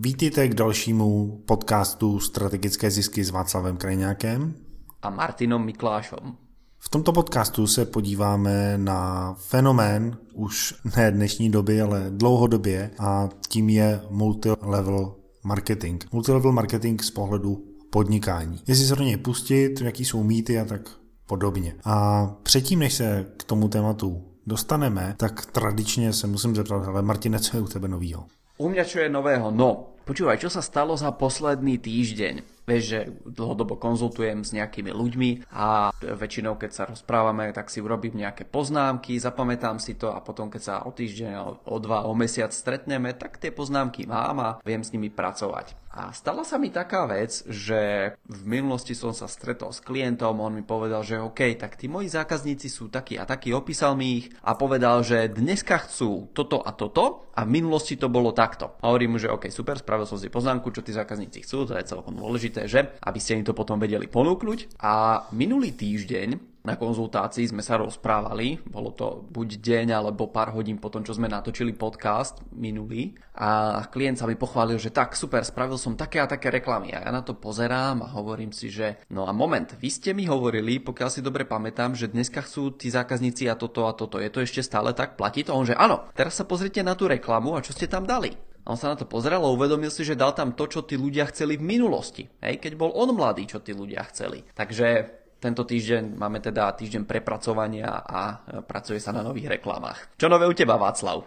Vítejte k dalšímu podcastu Strategické zisky s Václavem Krajňákem a Martinom Miklášom. V tomto podcastu se podíváme na fenomén už ne dnešní doby, ale dlouhodobě a tím je multilevel marketing. Multilevel marketing z pohledu podnikání. Jestli se do něj pustit, jaký jsou mýty a tak podobně. A předtím, než se k tomu tématu dostaneme, tak tradičně se musím zeptat, ale Martine, co je u tebe novýho? U mňa čo je nového? No, počúvaj, čo sa stalo za posledný týždeň? Vieš, že dlhodobo konzultujem s nejakými ľuďmi a väčšinou, keď sa rozprávame, tak si urobím nejaké poznámky, zapamätám si to a potom, keď sa o týždeň, o dva, o mesiac stretneme, tak tie poznámky mám a viem s nimi pracovať. A stala sa mi taká vec, že v minulosti som sa stretol s klientom, on mi povedal, že OK, tak tí moji zákazníci sú takí a takí, opísal mi ich a povedal, že dneska chcú toto a toto a v minulosti to bolo takto. A hovorím mu, že OK, super, spravil som si poznámku, čo tí zákazníci chcú, to je celkom dôležité dôležité, že? Aby ste im to potom vedeli ponúknuť. A minulý týždeň na konzultácii sme sa rozprávali, bolo to buď deň alebo pár hodín potom, čo sme natočili podcast minulý a klient sa mi pochválil, že tak super, spravil som také a také reklamy a ja na to pozerám a hovorím si, že no a moment, vy ste mi hovorili, pokiaľ si dobre pamätám, že dneska chcú tí zákazníci a toto a toto, je to ešte stále tak, platí to? On že áno, teraz sa pozrite na tú reklamu a čo ste tam dali. A on sa na to pozeral a uvedomil si, že dal tam to, čo tí ľudia chceli v minulosti. Hej, keď bol on mladý, čo tí ľudia chceli. Takže tento týždeň máme teda týždeň prepracovania a pracuje sa na nových reklamách. Čo nové u teba, Václav?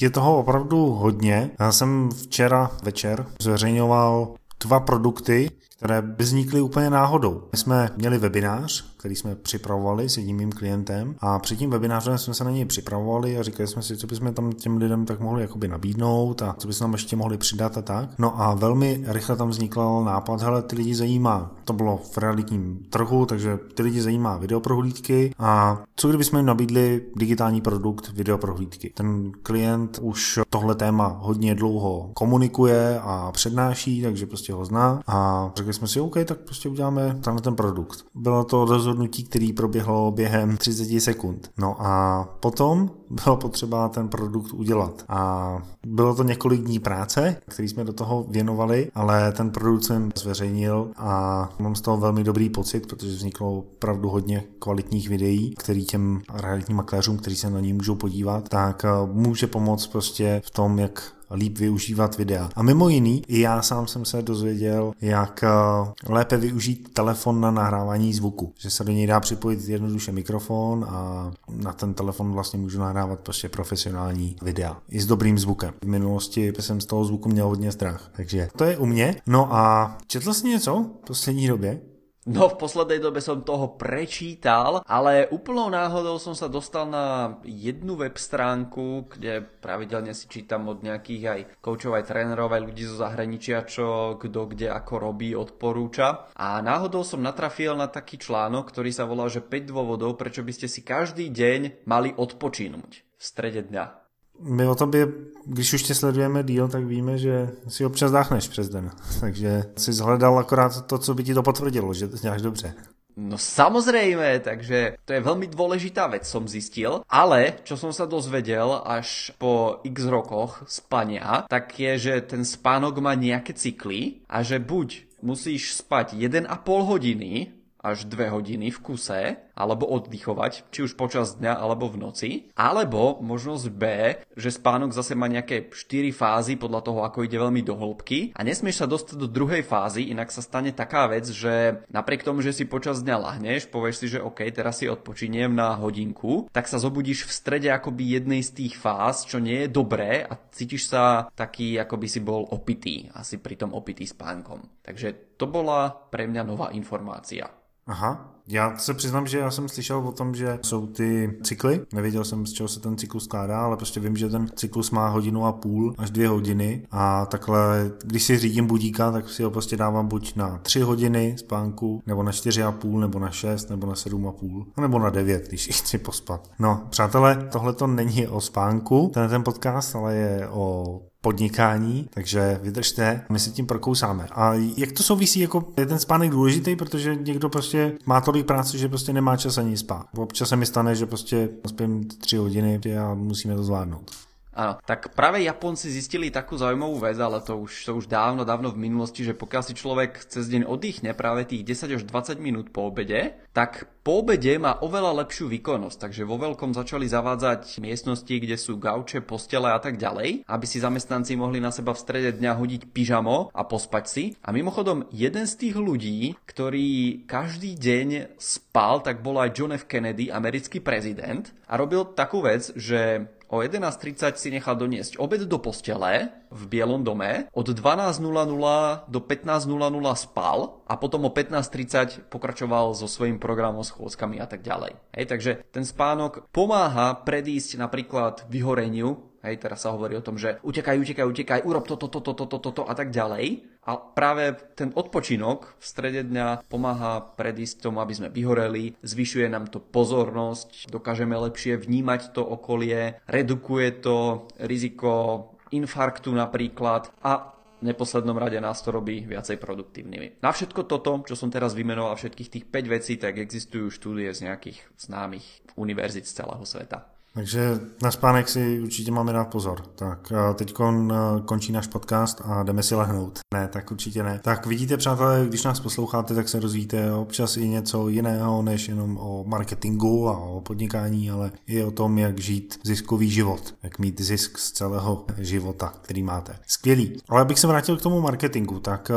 Je toho opravdu hodně. Já jsem včera večer zveřejňoval dva produkty, které by vznikly úplně náhodou. My jsme měli webinář, který jsme připravovali s jedním mým klientem a před tím webinářem jsme se na něj připravovali a říkali jsme si, co bychom tam těm lidem tak mohli jakoby nabídnout a co bychom tam ještě mohli přidat a tak. No a velmi rychle tam vznikl nápad, hele, ty lidi zajímá, to bylo v realitním trhu, takže ty lidi zajímá videoprohlídky a co kdybychom jim nabídli digitální produkt videoprohlídky. Ten klient už tohle téma hodně dlouho komunikuje a přednáší, takže prostě ho zná a řekli jsme si, OK, tak prostě uděláme tenhle ten produkt. Bylo to rozhodnutí, který proběhlo během 30 sekund. No a potom bylo potřeba ten produkt udělat. A bylo to několik dní práce, který jsme do toho věnovali, ale ten produkt jsem zveřejnil a mám z toho velmi dobrý pocit, protože vzniklo opravdu hodně kvalitních videí, který těm realitním makléřům, kteří se na ní můžou podívat, tak může pomoct prostě v tom, jak líp využívat videa. A mimo jiný, i já sám jsem se dozvěděl, jak eh, lépe využít telefon na nahrávání zvuku. Že se do něj dá připojit jednoduše mikrofon a na ten telefon vlastně můžu nahrávat prostě profesionální videa. I s dobrým zvukem. V minulosti jsem z toho zvuku měl hodně strach. Takže to je u mě. No a četl jsi něco v poslední době? No v poslednej dobe som toho prečítal, ale úplnou náhodou som sa dostal na jednu web stránku, kde pravidelne si čítam od nejakých aj koučov, aj trénerov, aj ľudí zo zahraničia, čo kto kde ako robí, odporúča. A náhodou som natrafil na taký článok, ktorý sa volá, že 5 dôvodov, prečo by ste si každý deň mali odpočínuť v strede dňa my o tobě, když už tě sledujeme díl, tak víme, že si občas dáchneš přes den. Takže si zhledal akorát to, co by ti to potvrdilo, že to děláš dobře. No samozrejme, takže to je veľmi dôležitá vec, som zistil. Ale, čo som sa dozvedel až po x rokoch spania, tak je, že ten spánok má nejaké cykly a že buď musíš spať 1,5 hodiny až 2 hodiny v kuse, alebo oddychovať, či už počas dňa alebo v noci, alebo možnosť B, že spánok zase má nejaké 4 fázy podľa toho, ako ide veľmi do hĺbky a nesmieš sa dostať do druhej fázy, inak sa stane taká vec, že napriek tomu, že si počas dňa lahneš, povieš si, že OK, teraz si odpočiniem na hodinku, tak sa zobudíš v strede akoby jednej z tých fáz, čo nie je dobré a cítiš sa taký, ako by si bol opitý, asi pri tom opitý spánkom. Takže to bola pre mňa nová informácia. Aha, já se přiznám, že já jsem slyšel o tom, že jsou ty cykly. Nevěděl jsem, z čeho se ten cyklus skládá, ale prostě vím, že ten cyklus má hodinu a půl až dvě hodiny a takhle, když si řídím budíka, tak si ho prostě dávám buď na tři hodiny spánku, nebo na čtyři a půl, nebo na šest, nebo na sedm a půl, nebo na devět, když chci pospat. No, přátelé, tohle to není o spánku, ten ten podcast, ale je o podnikání, takže vydržte, my si tím prokousáme. A jak to souvisí, jako je ten spánek důležitý, protože někdo prostě má tolik práce, že prostě nemá čas ani spát. Občas se mi stane, že prostě spím tři hodiny a musíme to zvládnout. Áno, tak práve Japonci zistili takú zaujímavú vec, ale to už, to už dávno, dávno v minulosti, že pokiaľ si človek cez deň oddychne práve tých 10 až 20 minút po obede, tak po obede má oveľa lepšiu výkonnosť. Takže vo veľkom začali zavádzať miestnosti, kde sú gauče, postele a tak ďalej, aby si zamestnanci mohli na seba v strede dňa hodiť pyžamo a pospať si. A mimochodom, jeden z tých ľudí, ktorý každý deň spal, tak bol aj John F. Kennedy, americký prezident a robil takú vec, že o 11.30 si nechal doniesť obed do postele v Bielom dome, od 12.00 do 15.00 spal a potom o 15.30 pokračoval so svojím programom, schôdzkami a tak ďalej. Hej, takže ten spánok pomáha predísť napríklad vyhoreniu Hej, teraz sa hovorí o tom, že utekaj, utekaj, utekaj, urob toto, toto, toto, toto a tak ďalej. A práve ten odpočinok v strede dňa pomáha predísť tomu, aby sme vyhoreli, zvyšuje nám to pozornosť, dokážeme lepšie vnímať to okolie, redukuje to riziko infarktu napríklad a v neposlednom rade nás to robí viacej produktívnymi. Na všetko toto, čo som teraz vymenoval, všetkých tých 5 vecí, tak existujú štúdie z nejakých známych univerzit z celého sveta. Takže na spánek si určitě máme dát pozor. Tak teď končí náš podcast a jdeme si lehnout. Ne, tak určitě ne. Tak vidíte, přátelé, když nás posloucháte, tak se rozvíjíte občas i něco jiného, než jenom o marketingu a o podnikání, ale i o tom, jak žít ziskový život, jak mít zisk z celého života, který máte. Skvělý. Ale abych se vrátil k tomu marketingu, tak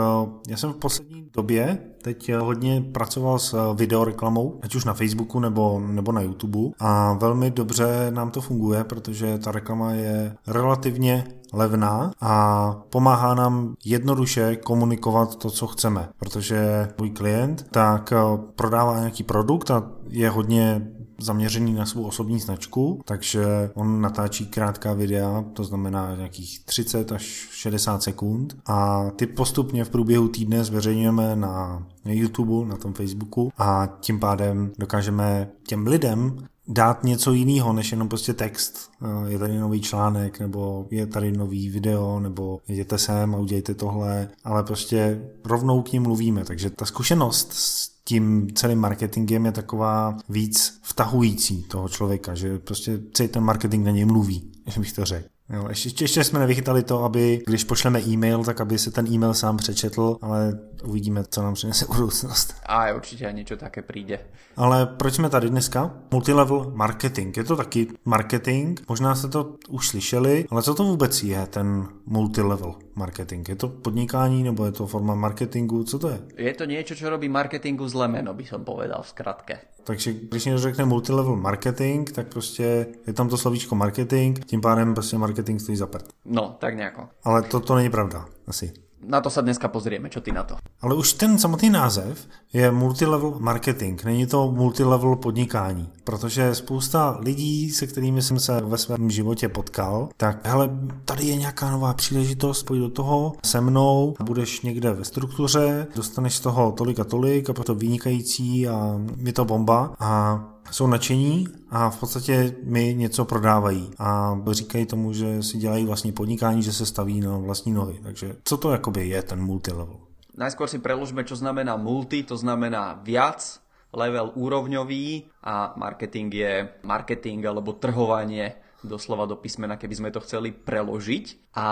já jsem v poslední době teď hodně pracoval s videoreklamou, ať už na Facebooku nebo, nebo na YouTube. A velmi dobře nám to funguje, protože ta reklama je relativně levná a pomáhá nám jednoduše komunikovat to, co chceme, protože můj klient tak eh, prodává nějaký produkt a je hodně zaměřený na svou osobní značku, takže on natáčí krátká videa, to znamená nějakých 30 až 60 sekund a ty postupně v průběhu týdne zveřejňujeme na YouTube, na tom Facebooku a tím pádem dokážeme těm lidem dát něco jiného, než jenom prostě text. Eh, je tady nový článek, nebo je tady nový video, nebo jděte sem a udějte tohle, ale prostě rovnou k ním mluvíme. Takže ta zkušenost s tím celým marketingem je taková víc vtahující toho člověka, že prostě celý ten marketing na něj mluví, bych to řekl. Jo, ještě, ještě jsme nevychytali to, aby když pošleme e-mail, tak aby se ten e-mail sám přečetl, ale uvidíme, co nám přinese budoucnost. A určitě něco také přijde. Ale proč jsme tady dneska? Multilevel marketing. Je to taky marketing, možná jste to už slyšeli, ale co to vůbec je ten multilevel marketing? Je to podnikání nebo je to forma marketingu? Co to je? Je to něco, co robí marketingu zle jméno, by som povedal v skratke. Takže když někdo řekne multilevel marketing, tak prostě je tam to slovíčko marketing, tím pádem prostě marketing stojí za prd. No, tak nějako. Ale to, to není pravda, asi na to se dneska pozrieme, čo ty na to. Ale už ten samotný název je multilevel marketing, není to multilevel podnikání, protože spousta lidí, se kterými jsem se ve svém životě potkal, tak hele, tady je nějaká nová příležitost, pojď do toho se mnou, budeš někde ve struktuře, dostaneš z toho tolik a tolik a proto vynikající a je to bomba a jsou nadšení a v podstatě mi něco prodávají a říkají tomu, že si dělají vlastní podnikání, že se staví na vlastní nohy. Takže co to jakoby je ten multilevel? Najskôr si preložme, čo znamená multi, to znamená viac, level úrovňový a marketing je marketing alebo trhovanie doslova do písmena, keby sme to chceli preložiť. A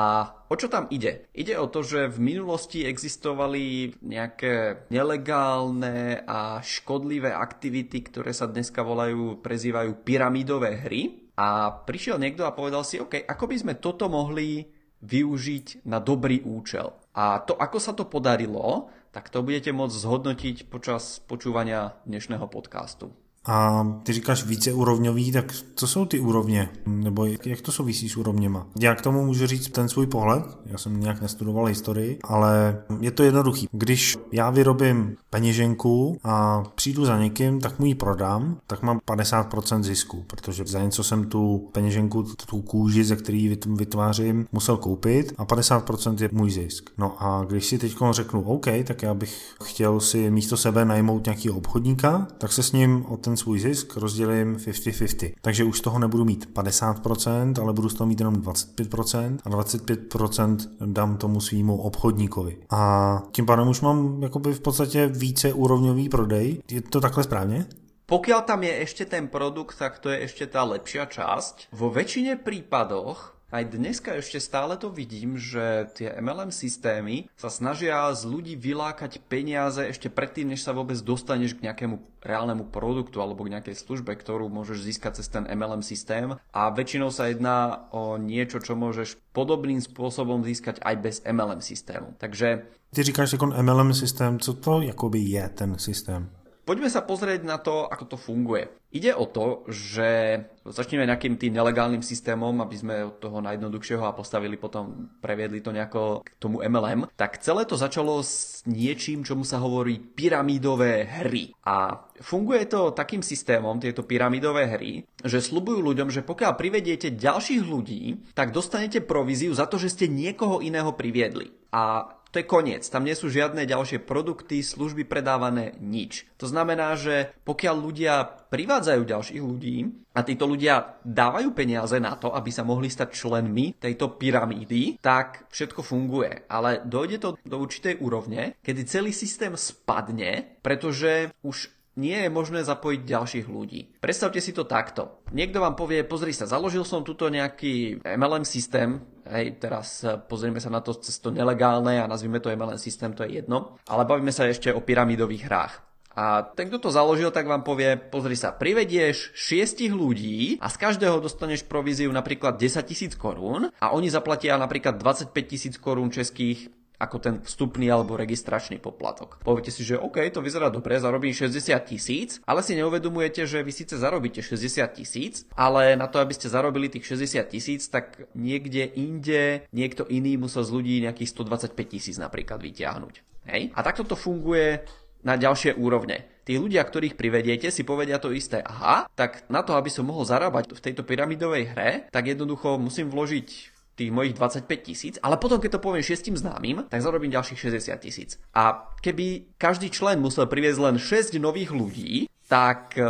o čo tam ide? Ide o to, že v minulosti existovali nejaké nelegálne a škodlivé aktivity, ktoré sa dneska volajú, prezývajú pyramidové hry. A prišiel niekto a povedal si, OK, ako by sme toto mohli využiť na dobrý účel. A to, ako sa to podarilo, tak to budete môcť zhodnotiť počas počúvania dnešného podcastu. A ty říkáš víceúrovňový, tak co jsou ty úrovně? Nebo jak to souvisí s úrovněma? Já k tomu můžu říct ten svůj pohled, já jsem nějak nestudoval historii, ale je to jednoduchý. Když já vyrobím peněženku a přijdu za někým, tak mu ji prodám, tak mám 50% zisku, protože za něco jsem tu peněženku, tu kůži, ze který vytvářím, musel koupit a 50% je můj zisk. No a když si teď řeknu, OK, tak já bych chtěl si místo sebe najmout nějakého obchodníka, tak se s ním o ten ten svůj zisk rozdělím 50-50. Takže už z toho nebudu mít 50%, ale budu z toho mít jenom 25% a 25% dám tomu svýmu obchodníkovi. A tím pádem už mám jakoby v podstatě více úrovňový prodej. Je to takhle správně? Pokiaľ tam je ešte ten produkt, tak to je ešte tá lepšia časť. Vo väčšine prípadoch aj dneska ešte stále to vidím, že tie MLM systémy sa snažia z ľudí vylákať peniaze ešte predtým, než sa vôbec dostaneš k nejakému reálnemu produktu alebo k nejakej službe, ktorú môžeš získať cez ten MLM systém a väčšinou sa jedná o niečo, čo môžeš podobným spôsobom získať aj bez MLM systému. Takže... Ty říkáš jako MLM systém, co to jakoby je ten systém? Poďme sa pozrieť na to, ako to funguje. Ide o to, že začneme nejakým tým nelegálnym systémom, aby sme od toho najjednoduchšieho a postavili potom, previedli to nejako k tomu MLM. Tak celé to začalo s niečím, čomu sa hovorí pyramídové hry. A funguje to takým systémom, tieto pyramidové hry, že slubujú ľuďom, že pokiaľ privediete ďalších ľudí, tak dostanete províziu za to, že ste niekoho iného priviedli. A to je koniec. Tam nie sú žiadne ďalšie produkty, služby predávané, nič. To znamená, že pokiaľ ľudia privádzajú ďalších ľudí a títo ľudia dávajú peniaze na to, aby sa mohli stať členmi tejto pyramídy, tak všetko funguje. Ale dojde to do určitej úrovne, kedy celý systém spadne, pretože už nie je možné zapojiť ďalších ľudí. Predstavte si to takto. Niekto vám povie, pozri sa, založil som tuto nejaký MLM systém, hej, teraz eh, pozrieme sa na to cez to nelegálne a nazvime to MLM systém, to je jedno, ale bavíme sa ešte o pyramidových hrách. A ten, kto to založil, tak vám povie, pozri sa, privedieš šiestich ľudí a z každého dostaneš províziu napríklad 10 tisíc korún a oni zaplatia napríklad 25 tisíc korún českých ako ten vstupný alebo registračný poplatok. Poviete si, že OK, to vyzerá dobre, zarobím 60 tisíc, ale si neuvedomujete, že vy síce zarobíte 60 tisíc, ale na to, aby ste zarobili tých 60 tisíc, tak niekde inde niekto iný musel z ľudí nejakých 125 tisíc napríklad vyťahnuť. Hej? A takto to funguje na ďalšie úrovne. Tí ľudia, ktorých privediete, si povedia to isté. Aha, tak na to, aby som mohol zarábať v tejto pyramidovej hre, tak jednoducho musím vložiť tých mojich 25 tisíc, ale potom, keď to poviem šiestim známym, tak zarobím ďalších 60 tisíc. A keby každý člen musel priviesť len 6 nových ľudí, tak e,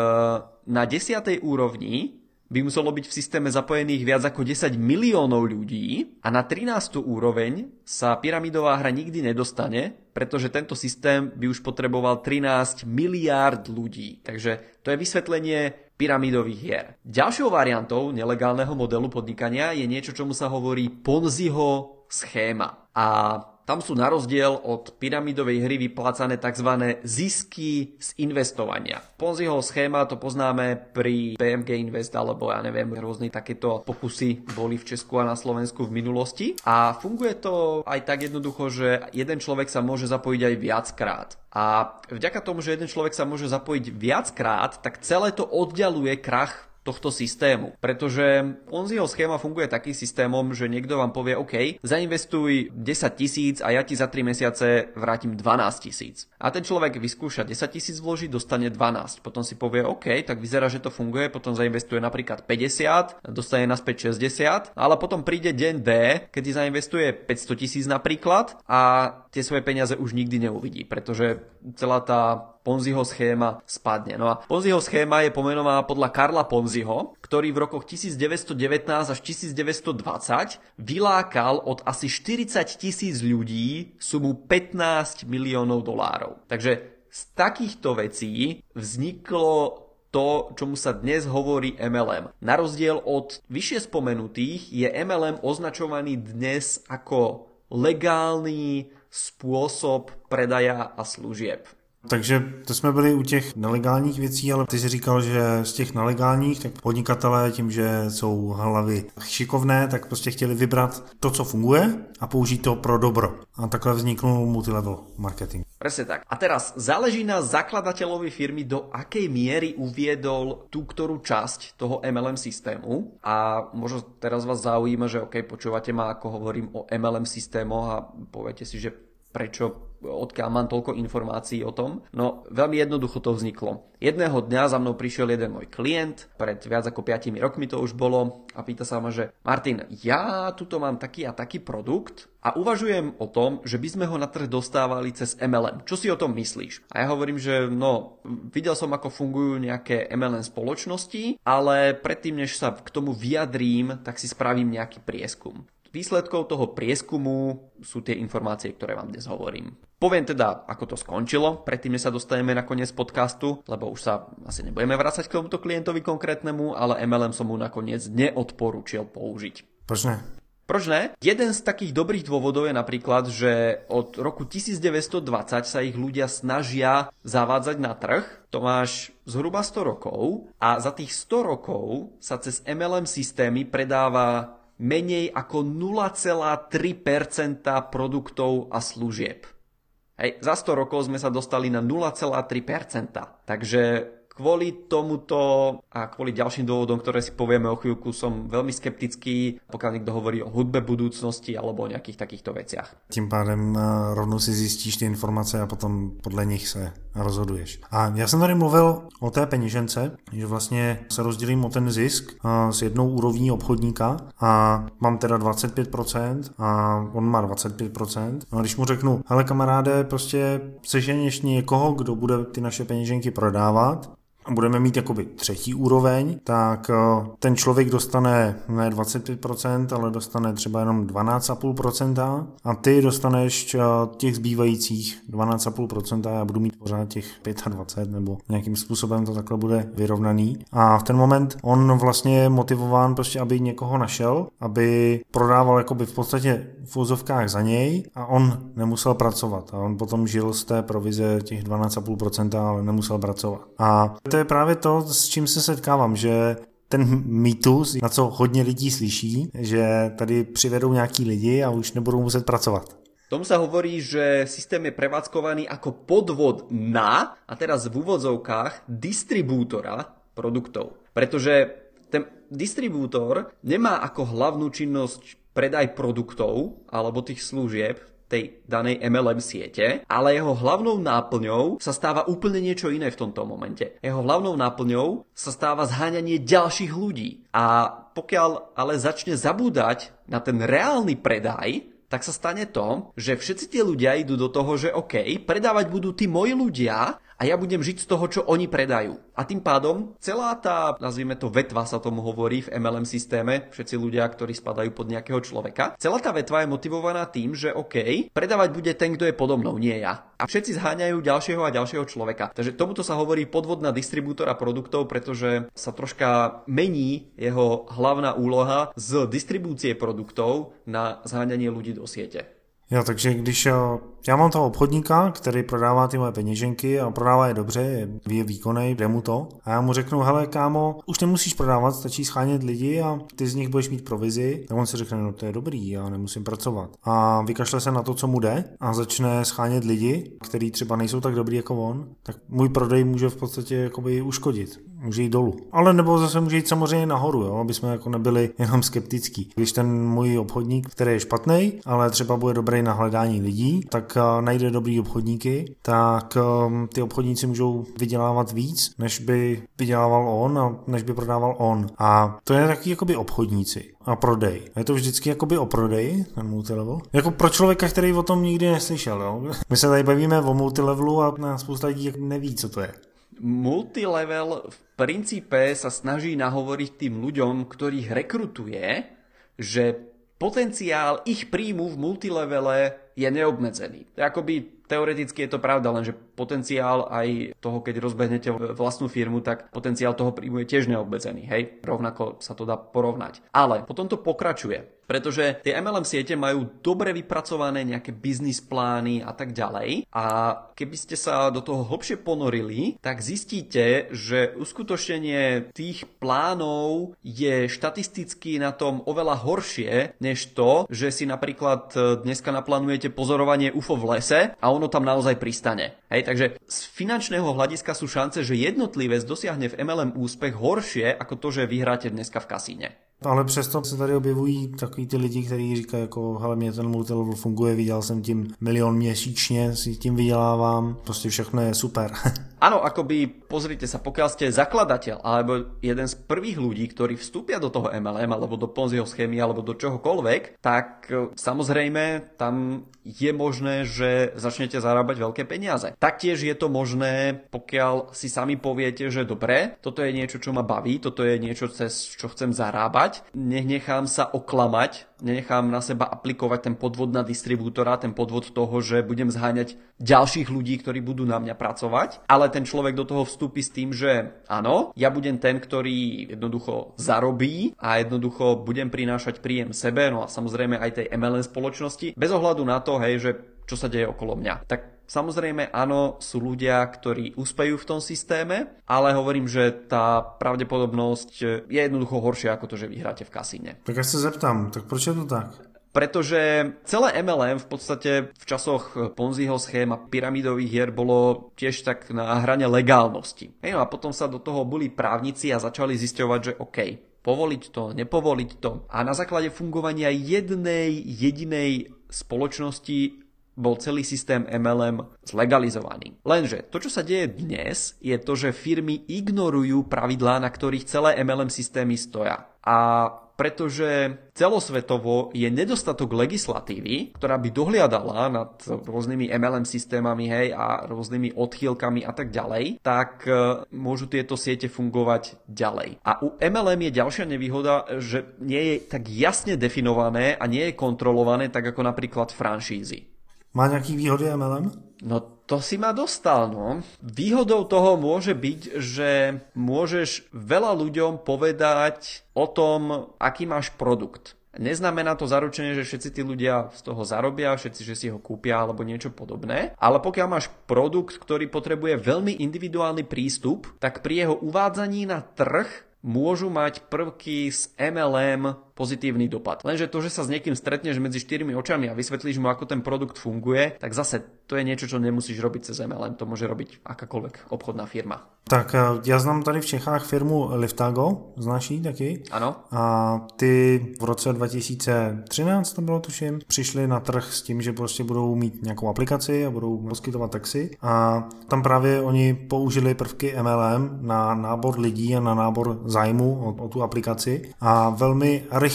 na 10. úrovni by muselo byť v systéme zapojených viac ako 10 miliónov ľudí a na 13. úroveň sa pyramidová hra nikdy nedostane, pretože tento systém by už potreboval 13 miliárd ľudí. Takže to je vysvetlenie pyramidových hier. Ďalšou variantou nelegálneho modelu podnikania je niečo, čomu sa hovorí Ponziho schéma. A tam sú na rozdiel od pyramidovej hry vyplácané tzv. zisky z investovania. Ponziho schéma to poznáme pri PMG Invest alebo ja neviem, rôzne takéto pokusy boli v Česku a na Slovensku v minulosti. A funguje to aj tak jednoducho, že jeden človek sa môže zapojiť aj viackrát. A vďaka tomu, že jeden človek sa môže zapojiť viackrát, tak celé to oddialuje krach tohto systému. Pretože Ponziho schéma funguje takým systémom, že niekto vám povie, OK, zainvestuj 10 tisíc a ja ti za 3 mesiace vrátim 12 tisíc. A ten človek vyskúša 10 tisíc vložiť, dostane 12. Potom si povie, OK, tak vyzerá, že to funguje, potom zainvestuje napríklad 50, dostane naspäť 60, ale potom príde deň D, kedy zainvestuje 500 tisíc napríklad a tie svoje peniaze už nikdy neuvidí, pretože celá tá Ponziho schéma spadne. No a Ponziho schéma je pomenovaná podľa Karla Ponziho, ktorý v rokoch 1919 až 1920 vylákal od asi 40 tisíc ľudí sumu 15 miliónov dolárov. Takže z takýchto vecí vzniklo to, čomu sa dnes hovorí MLM. Na rozdiel od vyššie spomenutých je MLM označovaný dnes ako legálny spôsob predaja a služieb. Takže to jsme byli u těch nelegálních věcí, ale ty jsi říkal, že z těch nelegálních, tak podnikatelé tím, že jsou hlavy šikovné, tak prostě chtěli vybrat to, co funguje a použít to pro dobro. A takhle vznikl multilevel marketing. Presne tak. A teraz záleží na zakladateľovi firmy, do akej miery uviedol tú ktorú časť toho MLM systému. A možno teraz vás zaujíma, že OK, počúvate ma, ako hovorím o MLM systémoch a poviete si, že prečo odkiaľ mám toľko informácií o tom? No, veľmi jednoducho to vzniklo. Jedného dňa za mnou prišiel jeden môj klient, pred viac ako 5 rokmi to už bolo, a pýta sa ma, že Martin, ja tuto mám taký a taký produkt a uvažujem o tom, že by sme ho na trh dostávali cez MLM. Čo si o tom myslíš? A ja hovorím, že no, videl som, ako fungujú nejaké MLM spoločnosti, ale predtým, než sa k tomu vyjadrím, tak si spravím nejaký prieskum. Výsledkou toho prieskumu sú tie informácie, ktoré vám dnes hovorím. Poviem teda, ako to skončilo, predtým, než sa dostaneme na koniec podcastu, lebo už sa asi nebudeme vrácať k tomuto klientovi konkrétnemu, ale MLM som mu nakoniec neodporúčil použiť. Proč ne? Proč ne? Jeden z takých dobrých dôvodov je napríklad, že od roku 1920 sa ich ľudia snažia zavádzať na trh. To máš zhruba 100 rokov a za tých 100 rokov sa cez MLM systémy predáva menej ako 0,3% produktov a služieb. Hej, za 100 rokov sme sa dostali na 0,3%. Takže kvôli tomuto a kvôli ďalším dôvodom, ktoré si povieme o chvíľku, som veľmi skeptický, pokiaľ niekto hovorí o hudbe budúcnosti alebo o nejakých takýchto veciach. Tím pádem eh, rovnou si zjistíš ty informace a potom podle nich se rozhoduješ. A já jsem tady mluvil o té peněžence, že vlastně se rozdělím o ten zisk eh, s jednou úrovní obchodníka a mám teda 25% a on má 25%. No a když mu řeknu, hele kamaráde, prostě seženeš někoho, kdo bude ty naše peněženky prodávat, budeme mít jakoby třetí úroveň, tak eh, ten člověk dostane ne 25%, ale dostane třeba jenom 12,5% a ty dostaneš eh, těch zbývajících 12,5% a já budu mít pořád těch 25 nebo nějakým způsobem to takhle bude vyrovnaný. A v ten moment on vlastně je motivován prostě, aby někoho našel, aby prodával jakoby v podstatě v úzovkách za něj a on nemusel pracovat. A on potom žil z té provize těch 12,5%, ale nemusel pracovat. A to je právě to, s čím se setkávám, že ten mýtus, na co hodně lidí slyší, že tady přivedou nějaký lidi a už nebudou muset pracovat. Tomu sa hovorí, že systém je prevádzkovaný ako podvod na, a teraz v úvodzovkách, distribútora produktov. Pretože ten distribútor nemá ako hlavnú činnosť predaj produktov alebo tých služieb, tej danej MLM siete, ale jeho hlavnou náplňou sa stáva úplne niečo iné v tomto momente. Jeho hlavnou náplňou sa stáva zháňanie ďalších ľudí. A pokiaľ ale začne zabúdať na ten reálny predaj, tak sa stane to, že všetci tie ľudia idú do toho, že OK, predávať budú tí moji ľudia a ja budem žiť z toho, čo oni predajú. A tým pádom celá tá, nazvime to vetva sa tomu hovorí v MLM systéme, všetci ľudia, ktorí spadajú pod nejakého človeka, celá tá vetva je motivovaná tým, že OK, predávať bude ten, kto je podo mnou, nie ja. A všetci zháňajú ďalšieho a ďalšieho človeka. Takže tomuto sa hovorí podvod na distribútora produktov, pretože sa troška mení jeho hlavná úloha z distribúcie produktov na zháňanie ľudí do siete. Jo, takže když eh, já mám toho obchodníka, který prodává ty moje peněženky a prodává je dobře, je, je výkonný, jde mu to. A já mu řeknu, hele kámo, už nemusíš prodávat, stačí schánět lidi a ty z nich budeš mít provizi. A on si řekne, no to je dobrý, já nemusím pracovat. A vykašle se na to, co mu jde a začne schánět lidi, kteří třeba nejsou tak dobrý jako on, tak můj prodej může v podstatě jakoby uškodit může jít dolů. Ale nebo zase může jít samozřejmě nahoru, jo, aby jsme jako nebyli jenom skeptický. Když ten můj obchodník, který je špatný, ale třeba bude dobrý na hledání lidí, tak uh, najde dobrý obchodníky, tak um, ty obchodníci můžou vydělávat víc, než by vydělával on a než by prodával on. A to je taky jakoby obchodníci a prodej. Je to vždycky jakoby o prodeji, ten multilevel. Jako pro člověka, který o tom nikdy neslyšel, jo. My se tady bavíme o multilevelu a spousta lidí neví, co to je multilevel v princípe sa snaží nahovoriť tým ľuďom, ktorých rekrutuje, že potenciál ich príjmu v multilevele je neobmedzený. Akoby teoreticky je to pravda, lenže potenciál aj toho, keď rozbehnete vlastnú firmu, tak potenciál toho príjmu je tiež neobmedzený. Hej, rovnako sa to dá porovnať. Ale potom to pokračuje pretože tie MLM siete majú dobre vypracované nejaké biznis plány a tak ďalej a keby ste sa do toho hlbšie ponorili, tak zistíte, že uskutočnenie tých plánov je štatisticky na tom oveľa horšie, než to, že si napríklad dneska naplánujete pozorovanie UFO v lese a ono tam naozaj pristane. Hej, takže z finančného hľadiska sú šance, že jednotlivec dosiahne v MLM úspech horšie ako to, že vyhráte dneska v kasíne. Ale přesto se tady objevují takový ty lidi, kteří říkají jako, hele, mě ten multilevel funguje, viděl jsem tím milion měsíčně, si tím vydělávám, prostě všechno je super. Áno, akoby, pozrite sa, pokiaľ ste zakladateľ alebo jeden z prvých ľudí, ktorí vstúpia do toho MLM alebo do Ponziho schémy alebo do čohokoľvek, tak e, samozrejme tam je možné, že začnete zarábať veľké peniaze. Taktiež je to možné, pokiaľ si sami poviete, že dobre, toto je niečo, čo ma baví, toto je niečo, cez čo chcem zarábať. Nenechám sa oklamať, nenechám na seba aplikovať ten podvod na distribútora, ten podvod toho, že budem zháňať ďalších ľudí, ktorí budú na mňa pracovať, ale ten človek do toho vstúpi s tým, že áno, ja budem ten, ktorý jednoducho zarobí a jednoducho budem prinášať príjem sebe, no a samozrejme aj tej MLM spoločnosti, bez ohľadu na to, hej, že čo sa deje okolo mňa. Tak Samozrejme, áno, sú ľudia, ktorí uspejú v tom systéme, ale hovorím, že tá pravdepodobnosť je jednoducho horšia ako to, že vyhráte v kasíne. Tak ja sa zeptám, tak proč je to tak? Pretože celé MLM v podstate v časoch Ponziho schém a pyramidových hier bolo tiež tak na hrane legálnosti. No a potom sa do toho boli právnici a začali zisťovať, že OK, povoliť to, nepovoliť to. A na základe fungovania jednej jedinej spoločnosti bol celý systém MLM zlegalizovaný. Lenže to, čo sa deje dnes, je to, že firmy ignorujú pravidlá, na ktorých celé MLM systémy stoja. A pretože celosvetovo je nedostatok legislatívy, ktorá by dohliadala nad rôznymi MLM systémami hej, a rôznymi odchýlkami a tak ďalej, tak e, môžu tieto siete fungovať ďalej. A u MLM je ďalšia nevýhoda, že nie je tak jasne definované a nie je kontrolované tak ako napríklad franšízy. Má nejaký výhody MLM? No to si ma dostal, no. Výhodou toho môže byť, že môžeš veľa ľuďom povedať o tom, aký máš produkt. Neznamená to zaručenie, že všetci tí ľudia z toho zarobia, všetci, že si ho kúpia alebo niečo podobné, ale pokiaľ máš produkt, ktorý potrebuje veľmi individuálny prístup, tak pri jeho uvádzaní na trh môžu mať prvky z MLM pozitívny dopad. Lenže to, že sa s niekým stretneš medzi štyrmi očami a vysvetlíš mu, ako ten produkt funguje, tak zase to je niečo, čo nemusíš robiť cez MLM, to môže robiť akákoľvek obchodná firma. Tak eh, já znám tady v Čechách firmu Liftago, znáš ji taky? Ano. A ty v roce 2013, to bylo tuším, přišli na trh s tím, že prostě budou mít nějakou aplikaci a budou poskytovat taxi a tam právě oni použili prvky MLM na nábor lidí a na nábor zájmu o, o tu aplikaci a velmi rychle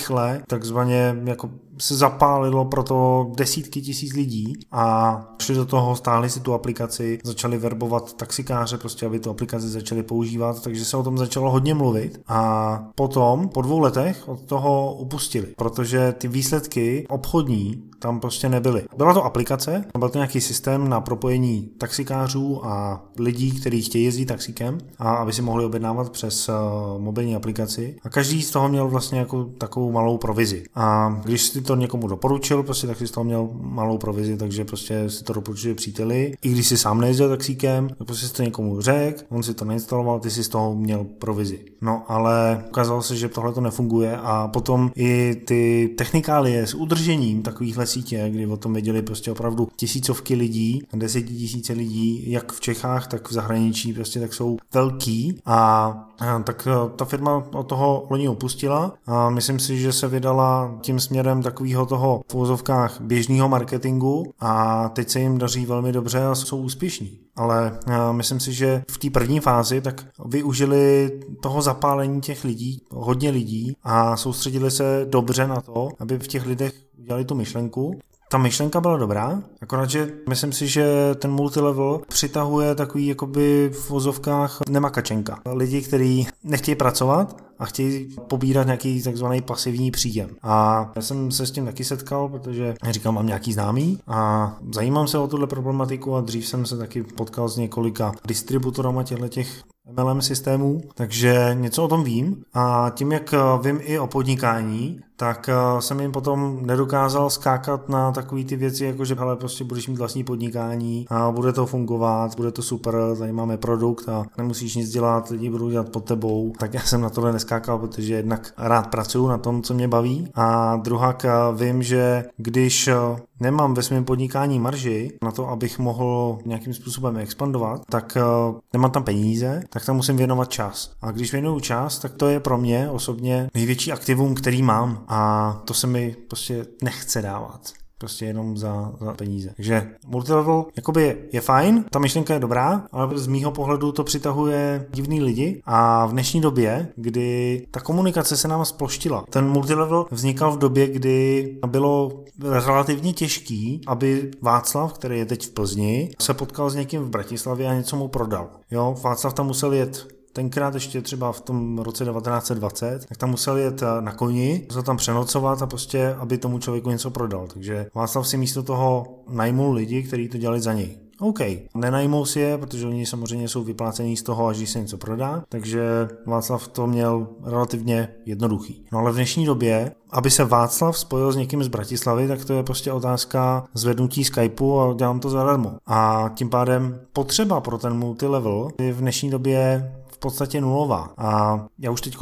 takzvaně jako se zapálilo pro to desítky tisíc lidí a šli do toho, stáhli si tu aplikaci, začali verbovat taxikáře, prostě aby tu aplikaci začali používat, takže se o tom začalo hodně mluvit a potom po dvou letech od toho upustili, protože ty výsledky obchodní tam prostě nebyly. Byla to aplikace, byl to nějaký systém na propojení taxikářů a lidí, kteří chtějí jezdit taxíkem a aby si mohli objednávat přes uh, mobilní aplikaci a každý z toho měl vlastně jako takovou malou provizi. A když si to někomu doporučil, prostě tak si z toho měl malou provizi, takže prostě si to doporučuje příteli. I když si sám nejezdil taxíkem, tak prostě si to někomu řekl, on si to nainstaloval, ty si z toho měl provizi. No ale ukázalo se, že tohle to nefunguje a potom i ty technikálie s udržením takovýchhle sítě, kdy o tom věděli prostě opravdu tisícovky lidí, desetitisíce lidí, jak v Čechách, tak v zahraničí, prostě tak jsou velký a tak ta firma od toho loni opustila a myslím si, že se vydala tím směrem takového toho v úzovkách běžného marketingu a teď se jim daří velmi dobře a jsou úspěšní. Ale myslím si, že v té první fázi tak využili toho zapálení těch lidí, hodně lidí a soustředili se dobře na to, aby v těch lidech udělali tu myšlenku ta myšlenka byla dobrá, akorát, že myslím si, že ten multilevel přitahuje takový jakoby v vozovkách nemakačenka. Lidi, kteří nechtějí pracovat a chtějí pobírat nějaký takzvaný pasivní příjem. A já jsem se s tím taky setkal, protože říkám, mám nějaký známý a zajímám se o tuhle problematiku a dřív jsem se taky potkal s několika distributorama těchto těch MLM systémů, takže něco o tom vím a tím, jak vím i o podnikání, tak eh, jsem jim potom nedokázal skákat na takové ty věci, jako že hele, prostě budeš mít vlastní podnikání a bude to fungovat, bude to super, tady máme produkt a nemusíš nic dělat, lidi budou dělat pod tebou. Tak já jsem na tohle neskákal, protože jednak rád pracuju na tom, co mě baví a druhá eh, vím, že když eh, nemám ve svém podnikání marži na to, abych mohl nějakým způsobem expandovat, tak nemám tam peníze, tak tam musím věnovat čas. A když věnuju čas, tak to je pro mě osobně největší aktivum, který mám a to se mi prostě nechce dávat prostě jenom za, za peníze. Takže multilevel jakoby je, fajn, ta myšlenka je dobrá, ale z mýho pohledu to přitahuje divný lidi a v dnešní době, kdy ta komunikace se nám sploštila. Ten multilevel vznikal v době, kdy bylo relativně těžký, aby Václav, který je teď v Plzni, se potkal s někým v Bratislavě a něco mu prodal. Jo, Václav tam musel jet tenkrát ještě třeba v tom roce 1920, tak tam musel jet na koni, musel tam přenocovat a prostě, aby tomu člověku něco prodal. Takže Václav si místo toho najmul lidi, kteří to dělali za něj. OK, nenajmou si je, protože oni samozřejmě jsou vyplácení z toho, až se něco prodá, takže Václav to měl relativně jednoduchý. No ale v dnešní době, aby se Václav spojil s někým z Bratislavy, tak to je prostě otázka zvednutí Skypeu a dělám to zadarmo. A tím pádem potřeba pro ten multilevel je v dnešní době v podstatě nulová. A já už teď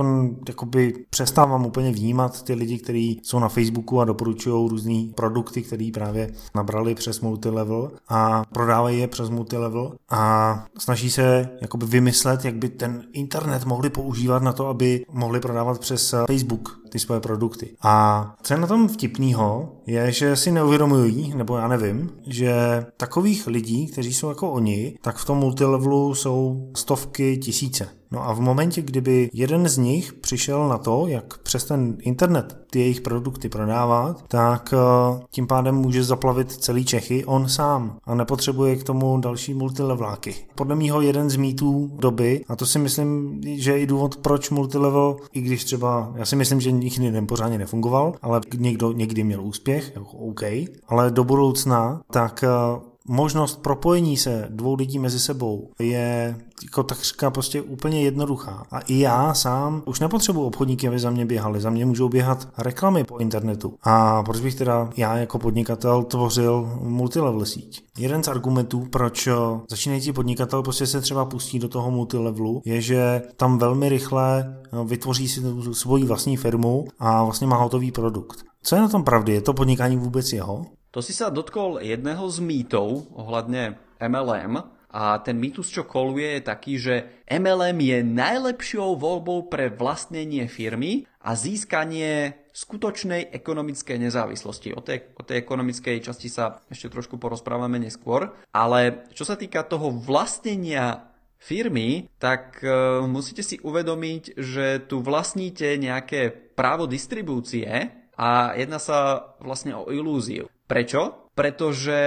jakoby přestávám úplně vnímat ty lidi, kteří jsou na Facebooku a doporučují různé produkty, které právě nabrali přes multilevel a prodávají je přes multilevel a snaží se jakoby vymyslet, jak by ten internet mohli používat na to, aby mohli prodávat přes Facebook ty svoje produkty. A co je na tom vtipného, je, že si neuvědomují, nebo já nevím, že takových lidí, kteří jsou jako oni, tak v tom multilevelu jsou stovky tisíce. No a v momentě, kdyby jeden z nich přišel na to, jak přes ten internet ty jejich produkty prodávat, tak eh, tím pádem může zaplavit celý Čechy on sám a nepotřebuje k tomu další multilevláky. Podle mýho jeden z mýtů doby, a to si myslím, že je i důvod, proč multilevel, i když třeba, já si myslím, že nikdy pořádně nefungoval, ale někdo někdy měl úspěch, jako OK, ale do budoucna, tak eh, možnost propojení se dvou lidí mezi sebou je jako takřka prostě úplně jednoduchá. A i já sám už nepotřebuji obchodníky, aby za mě běhali. Za mě můžou běhat reklamy po internetu. A proč bych teda já jako podnikatel tvořil multilevel síť? Jeden z argumentů, proč začínající podnikatel prostě se třeba pustí do toho multilevelu, je, že tam velmi rychle vytvoří si svoji vlastní firmu a vlastně má hotový produkt. Co je na tom pravdy? Je to podnikání vůbec jeho? To si sa dotkol jedného z mýtov ohľadne MLM a ten mýtus, čo koluje, je taký, že MLM je najlepšou voľbou pre vlastnenie firmy a získanie skutočnej ekonomickej nezávislosti. O tej, o tej ekonomickej časti sa ešte trošku porozprávame neskôr, ale čo sa týka toho vlastnenia firmy, tak uh, musíte si uvedomiť, že tu vlastníte nejaké právo distribúcie a jedná sa vlastne o ilúziu. Prečo? Pretože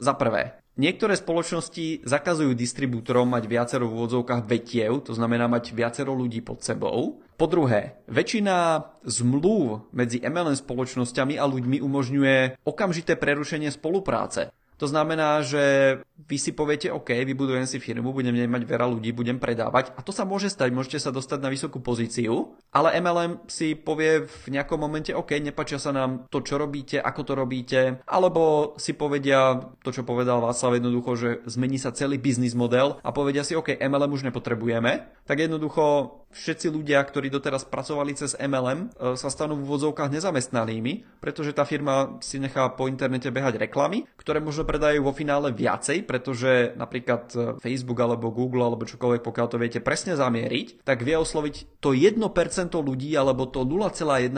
za prvé, Niektoré spoločnosti zakazujú distribútorom mať viacero v úvodzovkách vetiev, to znamená mať viacero ľudí pod sebou. Po druhé, väčšina zmluv medzi MLM spoločnosťami a ľuďmi umožňuje okamžité prerušenie spolupráce. To znamená, že vy si poviete, OK, vybudujem si firmu, budem mať veľa ľudí, budem predávať. A to sa môže stať, môžete sa dostať na vysokú pozíciu, ale MLM si povie v nejakom momente, OK, nepačia sa nám to, čo robíte, ako to robíte, alebo si povedia to, čo povedal Václav jednoducho, že zmení sa celý biznis model a povedia si, OK, MLM už nepotrebujeme, tak jednoducho všetci ľudia, ktorí doteraz pracovali cez MLM, e, sa stanú v úvodzovkách nezamestnanými, pretože tá firma si nechá po internete behať reklamy, ktoré možno predajú vo finále viacej, pretože napríklad e, Facebook alebo Google alebo čokoľvek, pokiaľ to viete presne zamieriť, tak vie osloviť to 1% ľudí alebo to 0,1%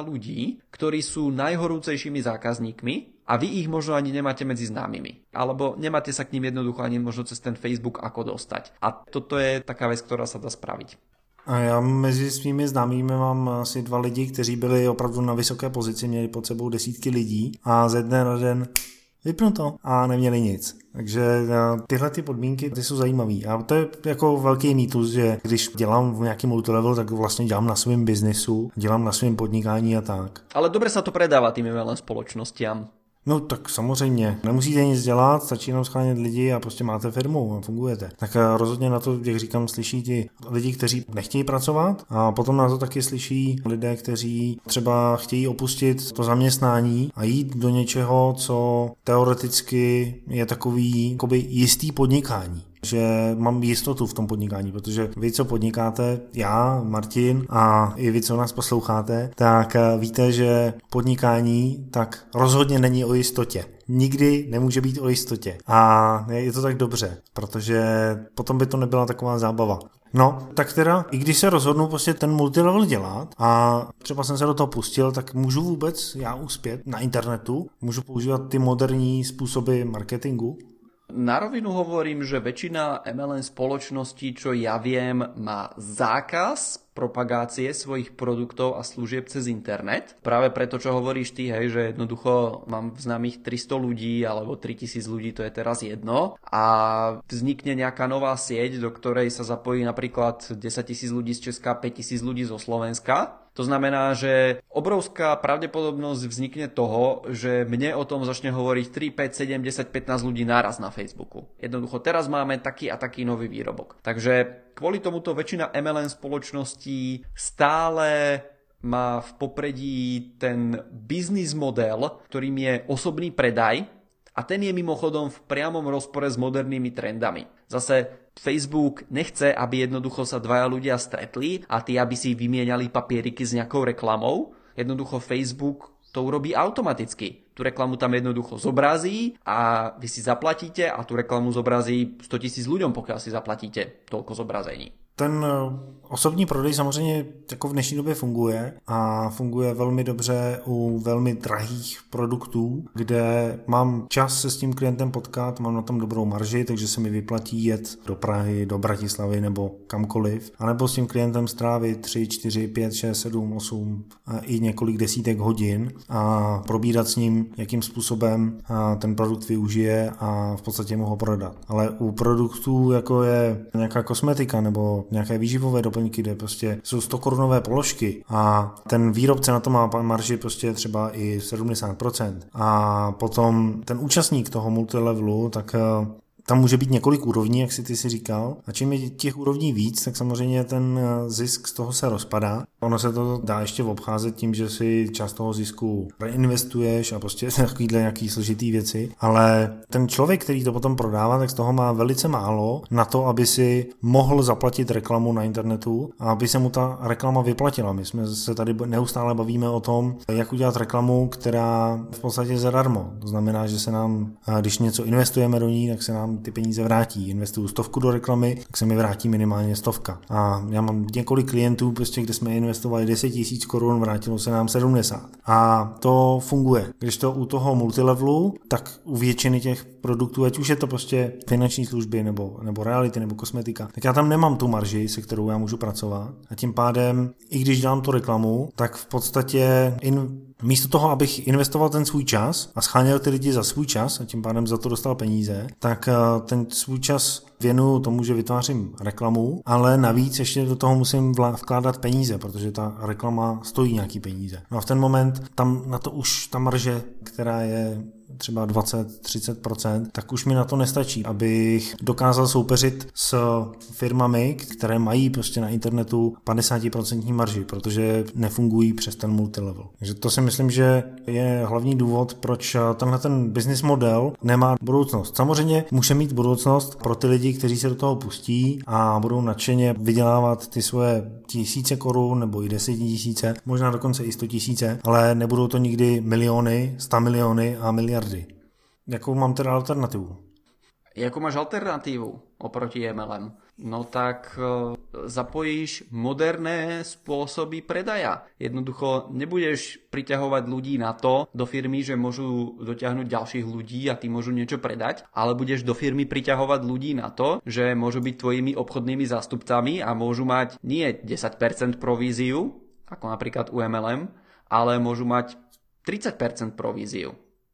ľudí, ktorí sú najhorúcejšími zákazníkmi a vy ich možno ani nemáte medzi známymi. Alebo nemáte sa k ním jednoducho ani možno cez ten Facebook ako dostať. A toto je taká vec, ktorá sa dá spraviť. A já mezi svými známými mám asi dva lidi, kteří byli opravdu na vysoké pozici, měli pod sebou desítky lidí a ze dne na den vypnu to a neměli nic. Takže eh, tyhle ty podmínky ty jsou zajímavé. A to je jako velký mýtus, že když dělám v nějakém multilevel, tak vlastně dělám na svém biznisu, dělám na svém podnikání a tak. Ale dobře se to predává tým MLM společnostiam. No tak samozřejmě, nemusíte nic dělat, stačí jenom schánět lidi a prostě máte firmu a fungujete. Tak eh, rozhodně na to, jak říkám, slyší ti lidi, kteří nechtějí pracovat a potom na to taky slyší lidé, kteří třeba chtějí opustit to zaměstnání a jít do něčeho, co teoreticky je takový jakoby jistý podnikání že mám jistotu v tom podnikání, protože vy, co podnikáte, já, Martin a i vy, co nás posloucháte, tak eh, víte, že podnikání tak rozhodně není o jistotě. Nikdy nemůže být o jistotě. A je to tak dobře, protože potom by to nebyla taková zábava. No, tak teda, i když se rozhodnu prostě ten multilevel dělat a třeba jsem se do toho pustil, tak můžu vůbec já uspět na internetu, můžu používat ty moderní způsoby marketingu, Na rovinu hovorím, že väčšina MLM spoločností, čo ja viem, má zákaz propagácie svojich produktov a služieb cez internet. Práve preto, čo hovoríš ty, hej, že jednoducho mám v známych 300 ľudí alebo 3000 ľudí, to je teraz jedno a vznikne nejaká nová sieť, do ktorej sa zapojí napríklad 10 000 ľudí z Česka, 5 000 ľudí zo Slovenska to znamená, že obrovská pravdepodobnosť vznikne toho, že mne o tom začne hovoriť 3, 5, 7, 10, 15 ľudí naraz na Facebooku. Jednoducho teraz máme taký a taký nový výrobok. Takže kvôli tomuto väčšina MLM spoločností stále má v popredí ten biznis model, ktorým je osobný predaj a ten je mimochodom v priamom rozpore s modernými trendami. Zase Facebook nechce, aby jednoducho sa dvaja ľudia stretli a tí, aby si vymieniali papieriky s nejakou reklamou. Jednoducho Facebook to urobí automaticky. Tu reklamu tam jednoducho zobrazí a vy si zaplatíte a tu reklamu zobrazí 100 tisíc ľuďom, pokiaľ si zaplatíte toľko zobrazení. Ten eh, osobní prodej samozřejmě jako v dnešní době funguje a funguje velmi dobře u velmi drahých produktů, kde mám čas se s tím klientem potkat, mám na tom dobrou marži, takže se mi vyplatí jet do Prahy, do Bratislavy nebo kamkoliv, anebo s tím klientem strávit 3, 4, 5, 6, 7, 8 a i několik desítek hodin a probírat s ním, jakým způsobem ten produkt využije a v podstatě mu ho prodat. Ale u produktů, jako je nějaká kosmetika nebo nějaké výživové doplňky, kde prostě jsou 100 korunové položky a ten výrobce na to má marži prostě třeba i 70%. A potom ten účastník toho multilevelu, tak eh, tam může být několik úrovní, jak si ty si říkal. A čím je těch úrovní víc, tak samozřejmě ten eh, zisk z toho se rozpadá. Ono se to dá ještě obcházet tím, že si část toho zisku reinvestuješ a prostě takovýhle nějaký složitý věci. Ale ten člověk, který to potom prodává, tak z toho má velice málo na to, aby si mohl zaplatit reklamu na internetu a aby se mu ta reklama vyplatila. My jsme se tady neustále bavíme o tom, jak udělat reklamu, která v podstatě zadarmo. To znamená, že se nám, když něco investujeme do ní, tak se nám ty peníze vrátí. Investuju stovku do reklamy, tak se mi vrátí minimálně stovka. A já mám několik klientů, prostě, kde jsme investovali 10 tisíc korun, vrátilo se nám 70. A to funguje. Když to u toho multilevelu, tak u většiny těch produktů, ať už je to prostě finanční služby nebo, nebo reality nebo kosmetika, tak já tam nemám tu marži, se kterou já můžu pracovat. A tím pádem, i když dám tu reklamu, tak v podstatě in, Místo toho, abych investoval ten svůj čas a scháněl ty lidi za svůj čas a tím pádem za to dostal peníze, tak eh, ten svůj čas věnuju tomu, že vytvářím reklamu, ale navíc ještě do toho musím vkládat peníze, protože ta reklama stojí nějaký peníze. No a v ten moment tam na to už ta marže, která je třeba 20-30%, tak už mi na to nestačí, abych dokázal soupeřit s firmami, které mají prostě na internetu 50% marži, protože nefungují přes ten multilevel. Takže to si myslím, že je hlavní důvod, proč tenhle ten business model nemá budoucnost. Samozřejmě může mít budoucnost pro ty lidi, kteří se do toho pustí a budou nadšeně vydělávat ty svoje tisíce korun nebo i desetitisíce, možná dokonce i sto tisíce, ale nebudou to nikdy miliony, sta miliony a miliardy. Jakou mám teda alternativu? Jakou máš alternatívu oproti MLM? No tak e, zapojíš moderné spôsoby predaja. Jednoducho nebudeš priťahovať ľudí na to do firmy, že môžu dotiahnuť ďalších ľudí a ty môžu niečo predať, ale budeš do firmy priťahovať ľudí na to, že môžu byť tvojimi obchodnými zástupcami a môžu mať nie 10% províziu, ako napríklad u MLM, ale môžu mať 30% províziu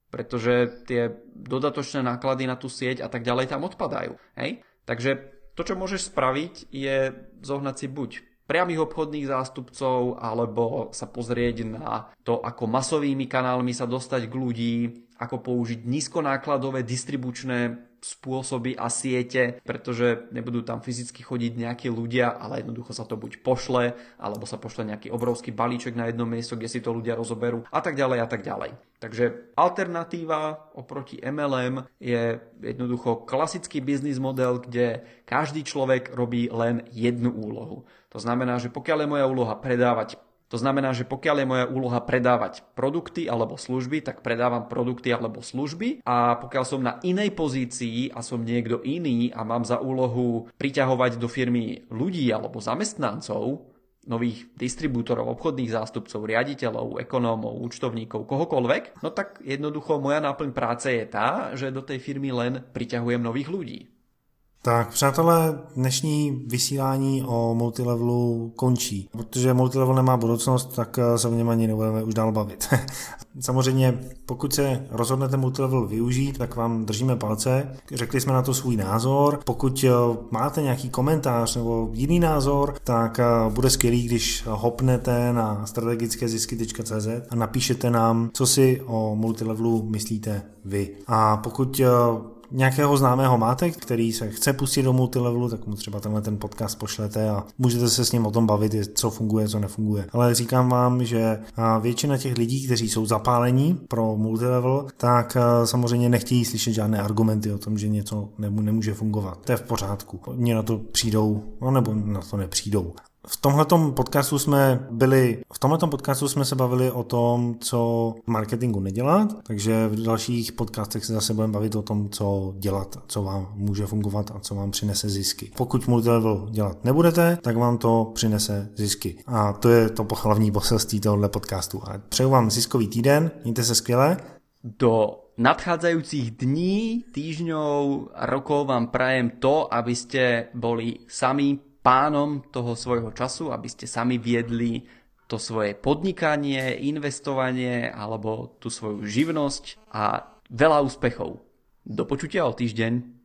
pretože tie dodatočné náklady na tú sieť a tak ďalej tam odpadajú. Hej? Takže to, čo môžeš spraviť, je zohnať si buď priamých obchodných zástupcov, alebo sa pozrieť na to, ako masovými kanálmi sa dostať k ľudí, ako použiť nízkonákladové distribučné spôsoby a siete, pretože nebudú tam fyzicky chodiť nejakí ľudia, ale jednoducho sa to buď pošle, alebo sa pošle nejaký obrovský balíček na jedno miesto, kde si to ľudia rozoberú a tak ďalej a tak ďalej. Takže alternatíva oproti MLM je jednoducho klasický biznis model, kde každý človek robí len jednu úlohu. To znamená, že pokiaľ je moja úloha predávať to znamená, že pokiaľ je moja úloha predávať produkty alebo služby, tak predávam produkty alebo služby a pokiaľ som na inej pozícii a som niekto iný a mám za úlohu priťahovať do firmy ľudí alebo zamestnancov, nových distribútorov, obchodných zástupcov, riaditeľov, ekonómov, účtovníkov, kohokoľvek, no tak jednoducho moja náplň práce je tá, že do tej firmy len priťahujem nových ľudí. Tak přátelé, dnešní vysílání o multilevelu končí. Protože multilevel nemá budoucnost, tak eh, se o něm ani nebudeme už dál bavit. Samozřejmě, pokud se rozhodnete multilevel využít, tak vám držíme palce. Řekli jsme na to svůj názor. Pokud eh, máte nějaký komentář nebo jiný názor, tak eh, bude skvělý, když hopnete na strategickézisky.cz a napíšete nám, co si o multilevelu myslíte vy. A pokud nějakého známého máte, který se chce pustit do multilevelu, tak mu třeba tenhle ten podcast pošlete a můžete se s ním o tom bavit, co funguje, co nefunguje. Ale říkám vám, že většina těch lidí, kteří jsou zapálení pro multilevel, tak samozřejmě nechtějí slyšet žádné argumenty o tom, že něco nemůže fungovat. To je v pořádku. Oni na to přijdou, no nebo na to nepřijdou. V tomhletom podcastu jsme byli, v tomhletom podcastu jsme se bavili o tom, co v marketingu nedělat, takže v dalších podcastech se zase budeme bavit o tom, co dělat, co vám může fungovat a co vám přinese zisky. Pokud multilevel dělat nebudete, tak vám to přinese zisky. A to je to hlavní poselství tohohle podcastu. A přeju vám ziskový týden, mějte se skvěle. Do nadchádzajúcich dní, týždňov, rokov vám prajem to, aby ste boli sami pánom toho svojho času, aby ste sami viedli to svoje podnikanie, investovanie alebo tú svoju živnosť a veľa úspechov. Do počutia o týždeň.